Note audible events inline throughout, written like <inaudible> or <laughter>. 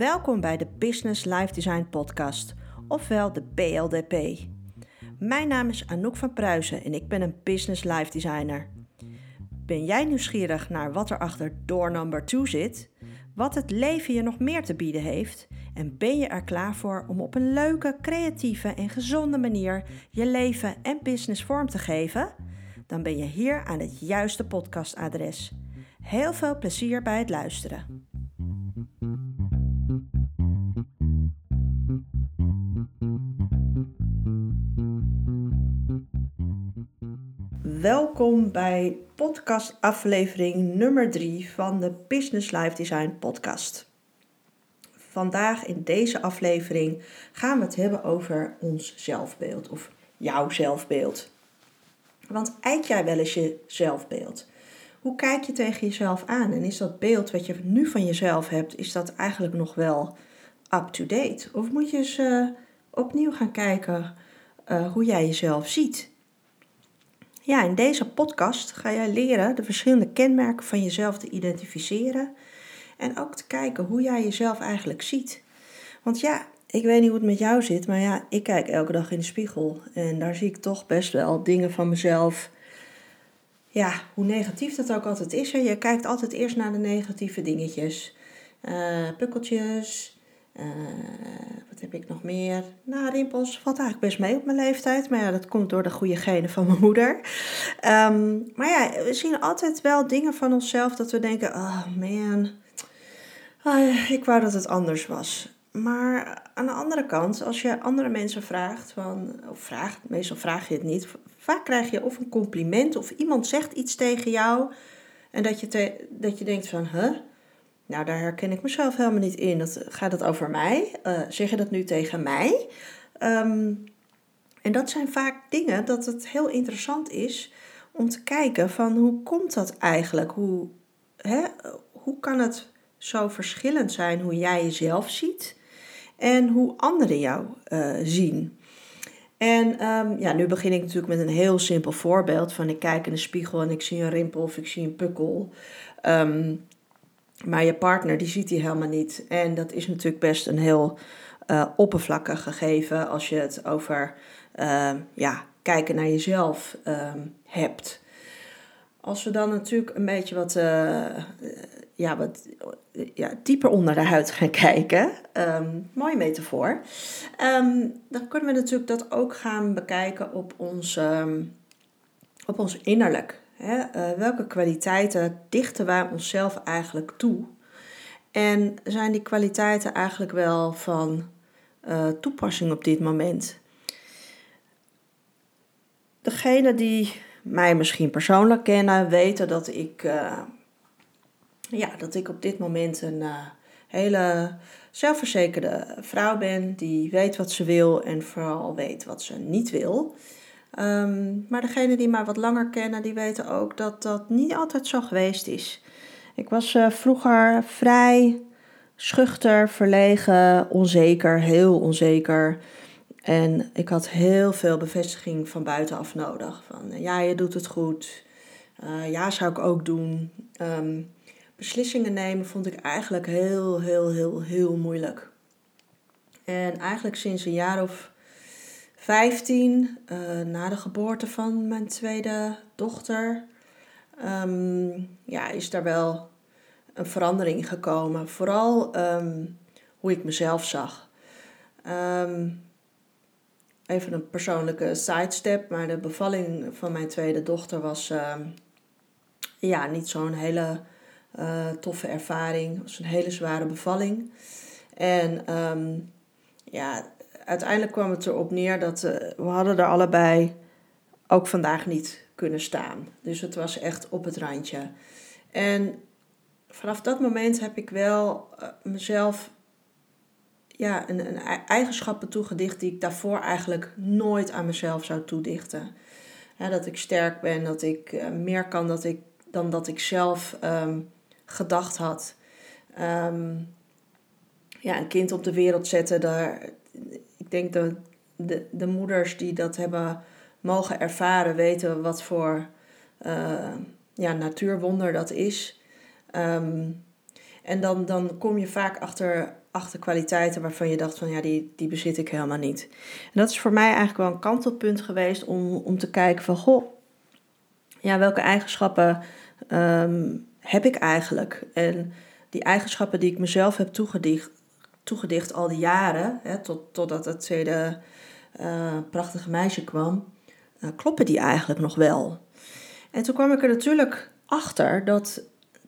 Welkom bij de Business Life Design Podcast, ofwel de BLDP. Mijn naam is Anouk van Pruisen en ik ben een Business Life Designer. Ben jij nieuwsgierig naar wat er achter door number 2 zit? Wat het leven je nog meer te bieden heeft? En ben je er klaar voor om op een leuke, creatieve en gezonde manier je leven en business vorm te geven? Dan ben je hier aan het juiste podcastadres. Heel veel plezier bij het luisteren. Welkom bij podcast aflevering nummer 3 van de Business Life Design podcast. Vandaag in deze aflevering gaan we het hebben over ons zelfbeeld of jouw zelfbeeld. Want eik jij wel eens je zelfbeeld? Hoe kijk je tegen jezelf aan? En is dat beeld wat je nu van jezelf hebt, is dat eigenlijk nog wel up-to-date? Of moet je eens uh, opnieuw gaan kijken uh, hoe jij jezelf ziet? Ja, in deze podcast ga jij leren de verschillende kenmerken van jezelf te identificeren en ook te kijken hoe jij jezelf eigenlijk ziet. Want ja, ik weet niet hoe het met jou zit, maar ja, ik kijk elke dag in de spiegel en daar zie ik toch best wel dingen van mezelf. Ja, hoe negatief dat ook altijd is. Hè? Je kijkt altijd eerst naar de negatieve dingetjes. Uh, pukkeltjes, uh, wat heb ik nog meer? Nou, rimpels valt eigenlijk best mee op mijn leeftijd. Maar ja, dat komt door de goede genen van mijn moeder. Um, maar ja, we zien altijd wel dingen van onszelf dat we denken: oh man, oh, ik wou dat het anders was. Maar aan de andere kant, als je andere mensen vraagt, van, of vraagt, meestal vraag je het niet, vaak krijg je of een compliment of iemand zegt iets tegen jou en dat je, dat je denkt van, huh? Nou, daar herken ik mezelf helemaal niet in. Dat, gaat het over mij? Uh, zeg je dat nu tegen mij? Um, en dat zijn vaak dingen dat het heel interessant is om te kijken van hoe komt dat eigenlijk? Hoe, hè, hoe kan het zo verschillend zijn hoe jij jezelf ziet en hoe anderen jou uh, zien? En um, ja, nu begin ik natuurlijk met een heel simpel voorbeeld van ik kijk in de spiegel en ik zie een rimpel of ik zie een pukkel. Um, maar je partner die ziet die helemaal niet. En dat is natuurlijk best een heel uh, oppervlakkig gegeven als je het over uh, ja, kijken naar jezelf uh, hebt. Als we dan natuurlijk een beetje wat, uh, ja, wat ja, dieper onder de huid gaan kijken, um, mooie metafoor, dan kunnen we natuurlijk dat ook gaan bekijken op ons, op ons innerlijk. Uh, welke kwaliteiten dichten wij onszelf eigenlijk toe? En zijn die kwaliteiten eigenlijk wel van uh, toepassing op dit moment? Degene die mij misschien persoonlijk kennen, weten dat ik, uh, ja, dat ik op dit moment een hele zelfverzekerde vrouw ben die weet wat ze wil en vooral weet wat ze niet wil. Um, maar degenen die mij wat langer kennen, die weten ook dat dat niet altijd zo geweest is. Ik was uh, vroeger vrij schuchter, verlegen, onzeker, heel onzeker. En ik had heel veel bevestiging van buitenaf nodig. Van uh, ja, je doet het goed. Uh, ja, zou ik ook doen. Um, beslissingen nemen vond ik eigenlijk heel, heel, heel, heel moeilijk. En eigenlijk sinds een jaar of 15, uh, na de geboorte van mijn tweede dochter, um, ja, is daar wel een verandering gekomen. Vooral um, hoe ik mezelf zag. Um, even een persoonlijke sidestep, maar de bevalling van mijn tweede dochter was ja, niet zo'n hele uh, toffe ervaring. Het was een hele zware bevalling. En ja, uiteindelijk kwam het erop neer dat uh, we hadden er allebei ook vandaag niet kunnen staan. Dus het was echt op het randje. En vanaf dat moment heb ik wel uh, mezelf ja, een, een eigenschappen toegedicht die ik daarvoor eigenlijk nooit aan mezelf zou toedichten. Dat ik sterk ben, dat ik uh, meer kan dat ik, dan dat ik zelf um, gedacht had. Um, ja, een kind op de wereld zetten, daar, ik denk dat de, de moeders die dat hebben mogen ervaren, weten wat voor uh, ja, natuurwonder dat is. Um, En dan, dan kom je vaak achter, achter kwaliteiten waarvan je dacht van ja, die, die bezit ik helemaal niet. En dat is voor mij eigenlijk wel een kantelpunt geweest om, om te kijken van goh, ja, welke eigenschappen ehm, heb ik eigenlijk? En die eigenschappen die ik mezelf heb toegedicht, toegedicht al die jaren, hè, tot, totdat het tweede uh, prachtige meisje kwam, uh, kloppen die eigenlijk nog wel? En toen kwam ik er natuurlijk achter dat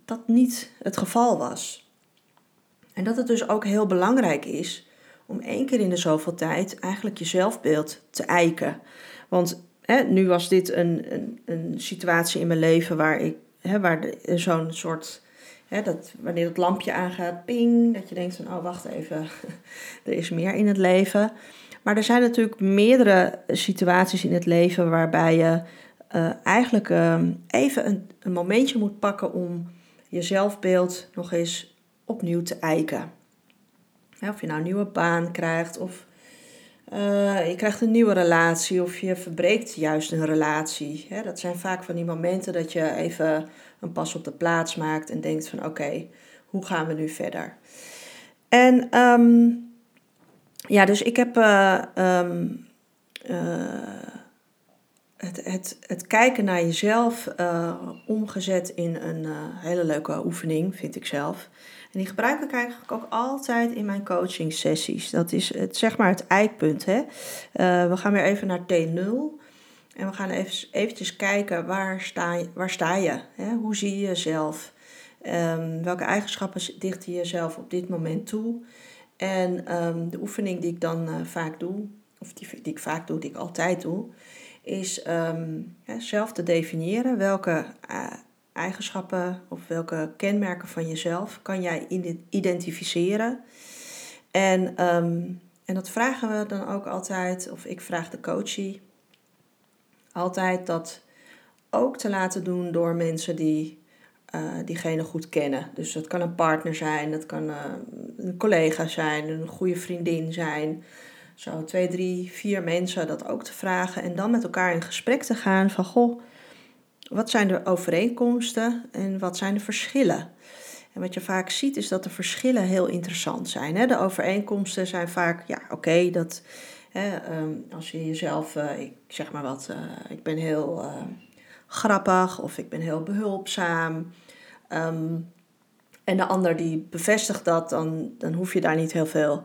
dat niet het geval was. En dat het dus ook heel belangrijk is om één keer in de zoveel tijd eigenlijk je zelfbeeld te eiken. Want hè, nu was dit een, een, een situatie in mijn leven waar ik hè, waar zo'n soort. Dat, wanneer het lampje aangaat, ping, dat je denkt van oh wacht even, <laughs> er is meer in het leven. Maar er zijn natuurlijk meerdere situaties in het leven waarbij je uh, eigenlijk uh, even een, een momentje moet pakken om je zelfbeeld nog eens opnieuw te eiken. of je nou een nieuwe baan krijgt, of uh, je krijgt een nieuwe relatie, of je verbreekt juist een relatie. dat zijn vaak van die momenten dat je even een pas op de plaats maakt en denkt van oké, hoe gaan we nu verder? En um, ja, dus ik heb uh, um, het, het, het kijken naar jezelf omgezet in een hele leuke oefening, vind ik zelf. En die gebruik ik eigenlijk ook altijd in mijn coaching sessies. Dat is het, zeg maar het eikpunt. Hè? Uh, we gaan weer even naar T0. En we gaan even, eventjes kijken waar sta, waar sta je? Hè? Hoe zie je jezelf? Um, welke eigenschappen dicht je jezelf op dit moment toe? En um, de oefening die ik dan vaak doe, of die, die ik vaak doe, die ik altijd doe, is um, zelf te definiëren welke uh, eigenschappen of welke kenmerken van jezelf kan jij identificeren. En, um, en dat vragen we dan ook altijd, of ik vraag de coachie altijd dat ook te laten doen door mensen die uh, diegene goed kennen. Dus dat kan een partner zijn, dat kan uh, een collega zijn, een goede vriendin zijn zo twee, drie, vier mensen dat ook te vragen en dan met elkaar in gesprek te gaan van goh, wat zijn de overeenkomsten en wat zijn de verschillen? En wat je vaak ziet is dat de verschillen heel interessant zijn. Hè? De overeenkomsten zijn vaak, ja oké, dat hè, ehm, als je jezelf, uh, ik zeg maar wat, uh, ik ben heel uh, grappig of ik ben heel behulpzaam. Um, en de ander die bevestigt dat, dan, dan hoef je daar niet heel veel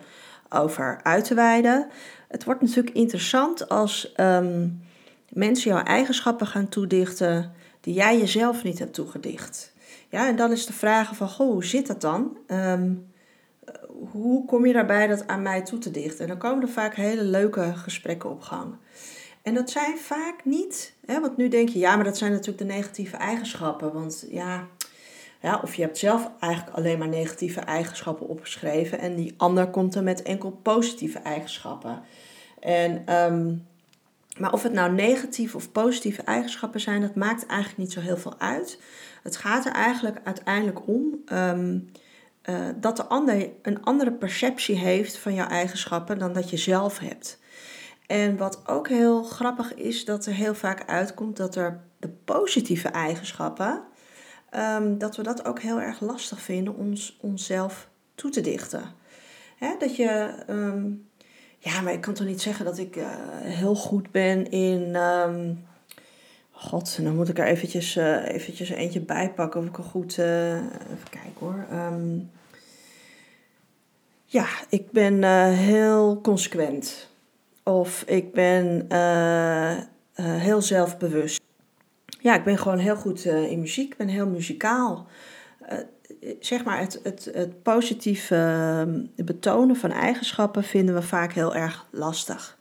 over uit te wijden. Het wordt natuurlijk interessant als um, mensen jouw eigenschappen gaan toedichten die jij jezelf niet hebt toegedicht. Ja, en dan is de vraag van, goh, hoe zit dat dan? Um, hoe kom je daarbij dat aan mij toe te dichten? En dan komen er vaak hele leuke gesprekken op gang. En dat zijn vaak niet, hè, want nu denk je, ja, maar dat zijn natuurlijk de negatieve eigenschappen. Want ja, ja, of je hebt zelf eigenlijk alleen maar negatieve eigenschappen opgeschreven en die ander komt er met enkel positieve eigenschappen. En, um, maar of het nou negatieve of positieve eigenschappen zijn, dat maakt eigenlijk niet zo heel veel uit. Het gaat er eigenlijk uiteindelijk om um, uh, dat de ander een andere perceptie heeft van jouw eigenschappen dan dat je zelf hebt. En wat ook heel grappig is, dat er heel vaak uitkomt dat er de positieve eigenschappen um, dat we dat ook heel erg lastig vinden ons onszelf toe te dichten. Hè, dat je, um, ja, maar ik kan toch niet zeggen dat ik uh, heel goed ben in. Um, God, dan moet ik er eventjes, uh, eventjes eentje bij pakken of ik er goed. Uh, even kijken hoor. Um, ja, ik ben heel consequent. Of ik ben heel zelfbewust ja, ik ben gewoon heel goed in muziek. Ik ben heel muzikaal. Zeg maar, het, het, het positieve uh, betonen van eigenschappen vinden we vaak heel erg lastig.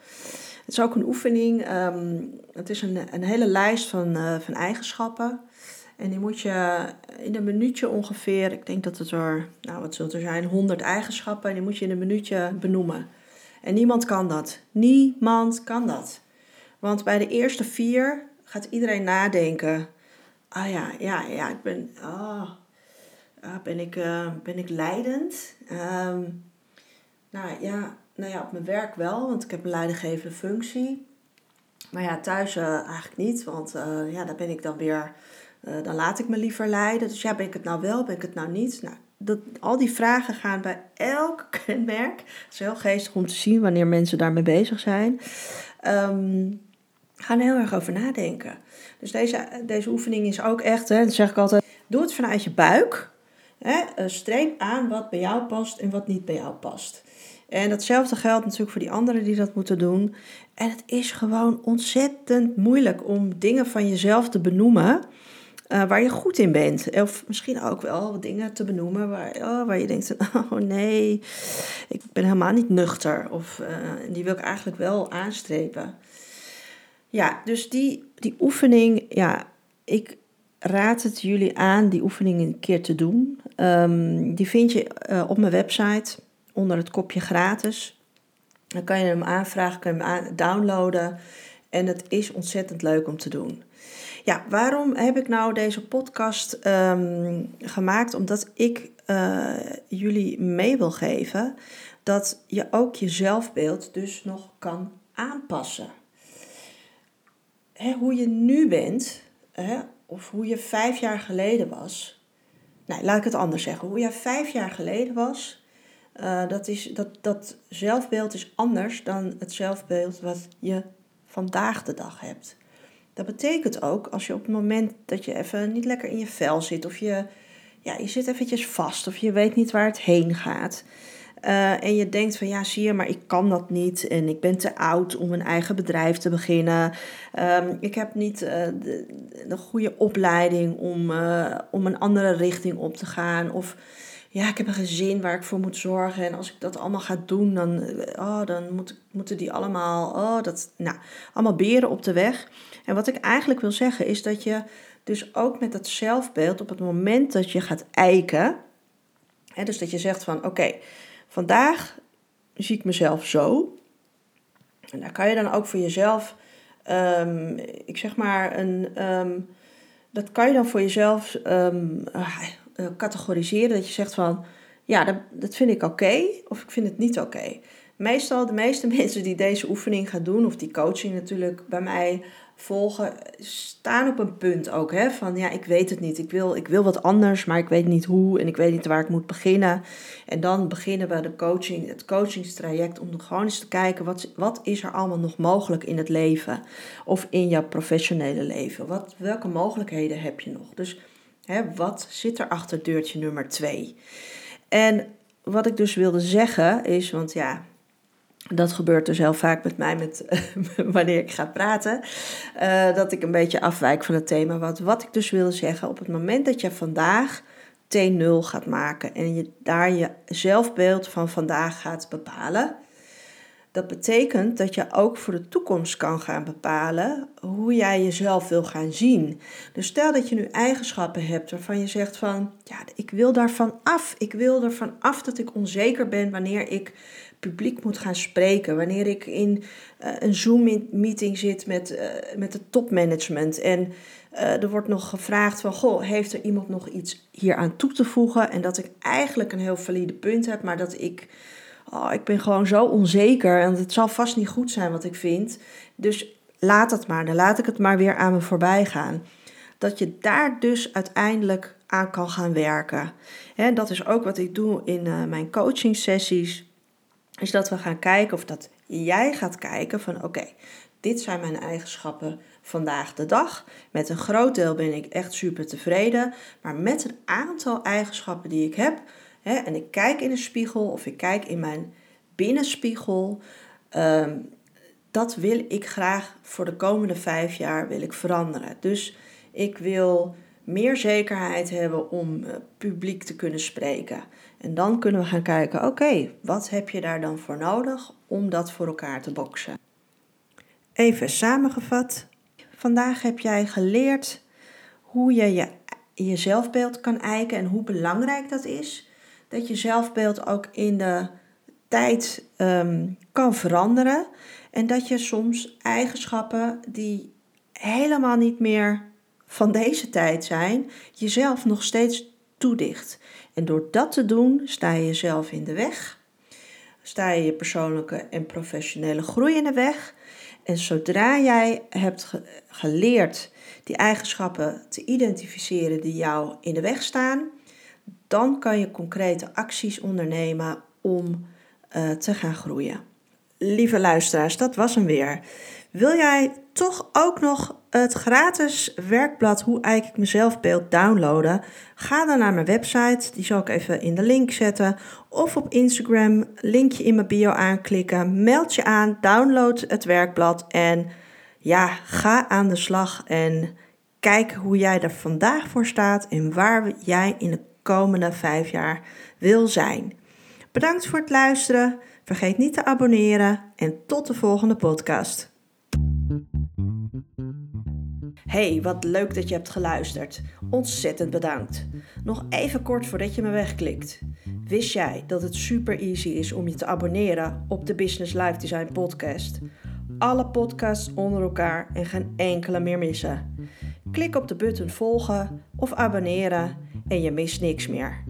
Het is ook een oefening. Um, het is een, een hele lijst van, uh, van eigenschappen. En die moet je in een minuutje ongeveer, ik denk dat het er, nou wat zult er zijn, 100 eigenschappen. En die moet je in een minuutje benoemen. En niemand kan dat. Niemand kan dat. Want bij de eerste vier gaat iedereen nadenken. Ah ja, ja, ja, ik ben. Oh, ben, ik, uh, ben ik leidend? Um, nou ja, nou ja, op mijn werk wel, want ik heb een leidinggevende functie. Maar ja, thuis uh, eigenlijk niet, want uh, ja, daar ben ik dan weer. dan laat ik me liever leiden. Dus ja, ben ik het nou wel, ben ik het nou niet? Nou, dat, al die vragen gaan bij elk <laughs> kenmerk. Het is heel geestig om te zien wanneer mensen daarmee bezig zijn. Um, gaan heel erg over nadenken. Dus deze, deze oefening is ook echt, hè, dat zeg ik altijd, doe het vanuit je buik. Hè, eh, streep aan wat bij jou past en wat niet bij jou past. En datzelfde geldt natuurlijk voor die anderen die dat moeten doen. En het is gewoon ontzettend moeilijk om dingen van jezelf te benoemen uh, waar je goed in bent. Of misschien ook wel dingen te benoemen waar, oh, waar je denkt: <laughs> oh nee, ik ben helemaal niet nuchter. Of uh, die wil ik eigenlijk wel aanstrepen. Ja, dus die, die oefening, ja, ik raad het jullie aan die oefening een keer te doen. Um, die vind je uh, op mijn website onder het kopje gratis. Dan kan je hem aanvragen, kan hem downloaden. En het is ontzettend leuk om te doen. Ja, waarom heb ik nou deze podcast um, gemaakt? Omdat ik uh, jullie mee wil geven dat je ook je zelfbeeld dus nog kan aanpassen. Hè, hoe je nu bent, hè, of hoe je vijf jaar geleden was. Nee, laat ik het anders zeggen. Hoe jij vijf jaar geleden was, uh, dat, is, dat, dat zelfbeeld is anders dan het zelfbeeld wat je vandaag de dag hebt. Dat betekent ook als je op het moment dat je even niet lekker in je vel zit, of je, ja, je zit eventjes vast, of je weet niet waar het heen gaat. Uh, en je denkt van ja, zie je, maar ik kan dat niet. En ik ben te oud om een eigen bedrijf te beginnen. Um, ik heb niet uh, de, de, goede opleiding om, uh, om een andere richting op te gaan. Of ja, ik heb een gezin waar ik voor moet zorgen. En als ik dat allemaal ga doen, dan, oh, dan moet, moeten die allemaal, oh, dat, nou, allemaal beren op de weg. En wat ik eigenlijk wil zeggen is dat je dus ook met dat zelfbeeld op het moment dat je gaat eiken, hè, dus dat je zegt van oké, vandaag zie ik mezelf zo. En daar kan je dan ook voor jezelf, um, ik zeg maar, een, um, dat kan je dan voor jezelf um, categoriseren. Dat je zegt van, ja, dat, dat vind ik oké of ik vind het niet oké. Meestal de meeste <laughs> mensen die deze oefening gaan doen, of die coaching natuurlijk bij mij volgen, staan op een punt ook. Hè, van ja, ik weet het niet. Ik wil, ik wil wat anders, maar ik weet niet hoe en ik weet niet waar ik moet beginnen. En dan beginnen we de coaching, het coachingstraject om gewoon eens te kijken wat, wat is er allemaal nog mogelijk in het leven of in jouw professionele leven. Wat, welke mogelijkheden heb je nog? Dus hè, wat zit er achter deurtje nummer twee? En wat ik dus wilde zeggen is, want ja, dat gebeurt dus heel vaak met mij met, <laughs> wanneer ik ga praten. Uh, dat ik een beetje afwijk van het thema. Wat, wat ik dus wil zeggen, op het moment dat je vandaag T0 gaat maken en je daar je zelfbeeld van vandaag gaat bepalen. Dat betekent dat je ook voor de toekomst kan gaan bepalen hoe jij jezelf wil gaan zien. Dus stel dat je nu eigenschappen hebt waarvan je zegt van, ja, ik wil daarvan af. Ik wil ervan af dat ik onzeker ben wanneer ik publiek moet gaan spreken. Wanneer ik in uh, een Zoom-meeting zit met, uh, met het topmanagement. En uh, er wordt nog gevraagd van, goh, heeft er iemand nog iets hier aan toe te voegen? En dat ik eigenlijk een heel valide punt heb, maar dat ik, oh, ik ben gewoon zo onzeker. En het zal vast niet goed zijn wat ik vind. Dus laat het maar, dan laat ik het maar weer aan me voorbij gaan. Dat je daar dus uiteindelijk aan kan gaan werken. En dat is ook wat ik doe in mijn coaching sessies is dat we gaan kijken of dat jij gaat kijken van oké, dit zijn mijn eigenschappen vandaag de dag. Met een groot deel ben ik echt super tevreden, maar met een aantal eigenschappen die ik heb, hè, en ik kijk in een spiegel of ik kijk in mijn binnenspiegel, um, dat wil ik graag voor de komende vijf jaar wil ik veranderen. Dus ik wil meer zekerheid hebben om uh, publiek te kunnen spreken. En dan kunnen we gaan kijken, oké, wat heb je daar dan voor nodig om dat voor elkaar te boksen? Even samengevat. Vandaag heb jij geleerd hoe je je, je zelfbeeld kan eiken en hoe belangrijk dat is. Dat je zelfbeeld ook in de tijd um, kan veranderen. En dat je soms eigenschappen die helemaal niet meer van deze tijd zijn, jezelf nog steeds toedicht. En door dat te doen, sta je jezelf in de weg. Sta je je persoonlijke en professionele groei in de weg. En zodra jij hebt geleerd die eigenschappen te identificeren die jou in de weg staan, dan kan je concrete acties ondernemen om uh, te gaan groeien. Lieve luisteraars, dat was hem weer. Wil jij toch ook nog het gratis werkblad Hoe eik ik mezelf beeld downloaden? Ga dan naar mijn website, die zal ik even in de link zetten. Of op Instagram, linkje in mijn bio aanklikken. Meld je aan, download het werkblad en ja, ga aan de slag en kijk hoe jij er vandaag voor staat en waar jij in de komende vijf jaar wil zijn. Bedankt voor het luisteren. Vergeet niet te abonneren en tot de volgende podcast. Hey, wat leuk dat je hebt geluisterd. Ontzettend bedankt. Nog even kort voordat je me wegklikt. Wist jij dat het super easy is om je te abonneren op de Business Life Design podcast? Alle podcasts onder elkaar en geen enkele meer missen. Klik op de button volgen of abonneren en je mist niks meer.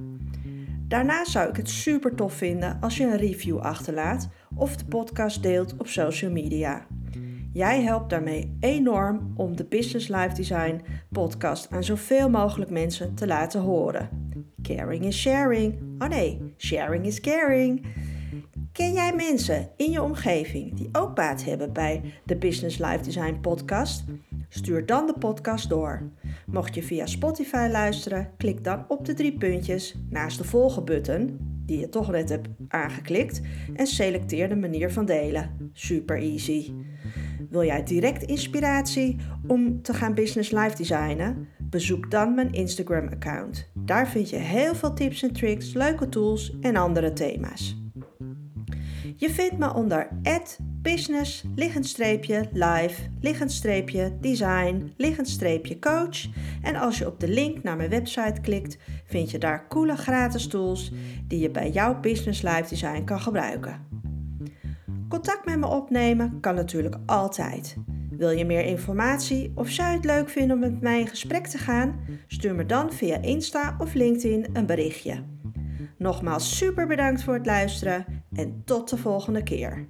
Daarnaast zou ik het super tof vinden als je een review achterlaat of de podcast deelt op social media. Jij helpt daarmee enorm om de Business Life Design podcast aan zoveel mogelijk mensen te laten horen. Caring is sharing. Oh nee, sharing is caring. Ken jij mensen in je omgeving die ook baat hebben bij de Business Life Design podcast? Stuur dan de podcast door. Mocht je via Spotify luisteren, klik dan op de drie puntjes naast de volgen-button, die je toch net hebt aangeklikt, en selecteer de manier van delen. Super easy. Wil jij direct inspiratie om te gaan business life designen? Bezoek dan mijn Instagram account. Daar vind je heel veel tips en tricks, leuke tools en andere thema's. Je vindt me onder business, live, design, coach. En als je op de link naar mijn website klikt, vind je daar coole gratis tools die je bij jouw business live design kan gebruiken. Contact met me opnemen kan natuurlijk altijd. Wil je meer informatie of zou je het leuk vinden om met mij in gesprek te gaan? Stuur me dan via Insta of LinkedIn een berichtje. Nogmaals super bedankt voor het luisteren en tot de volgende keer.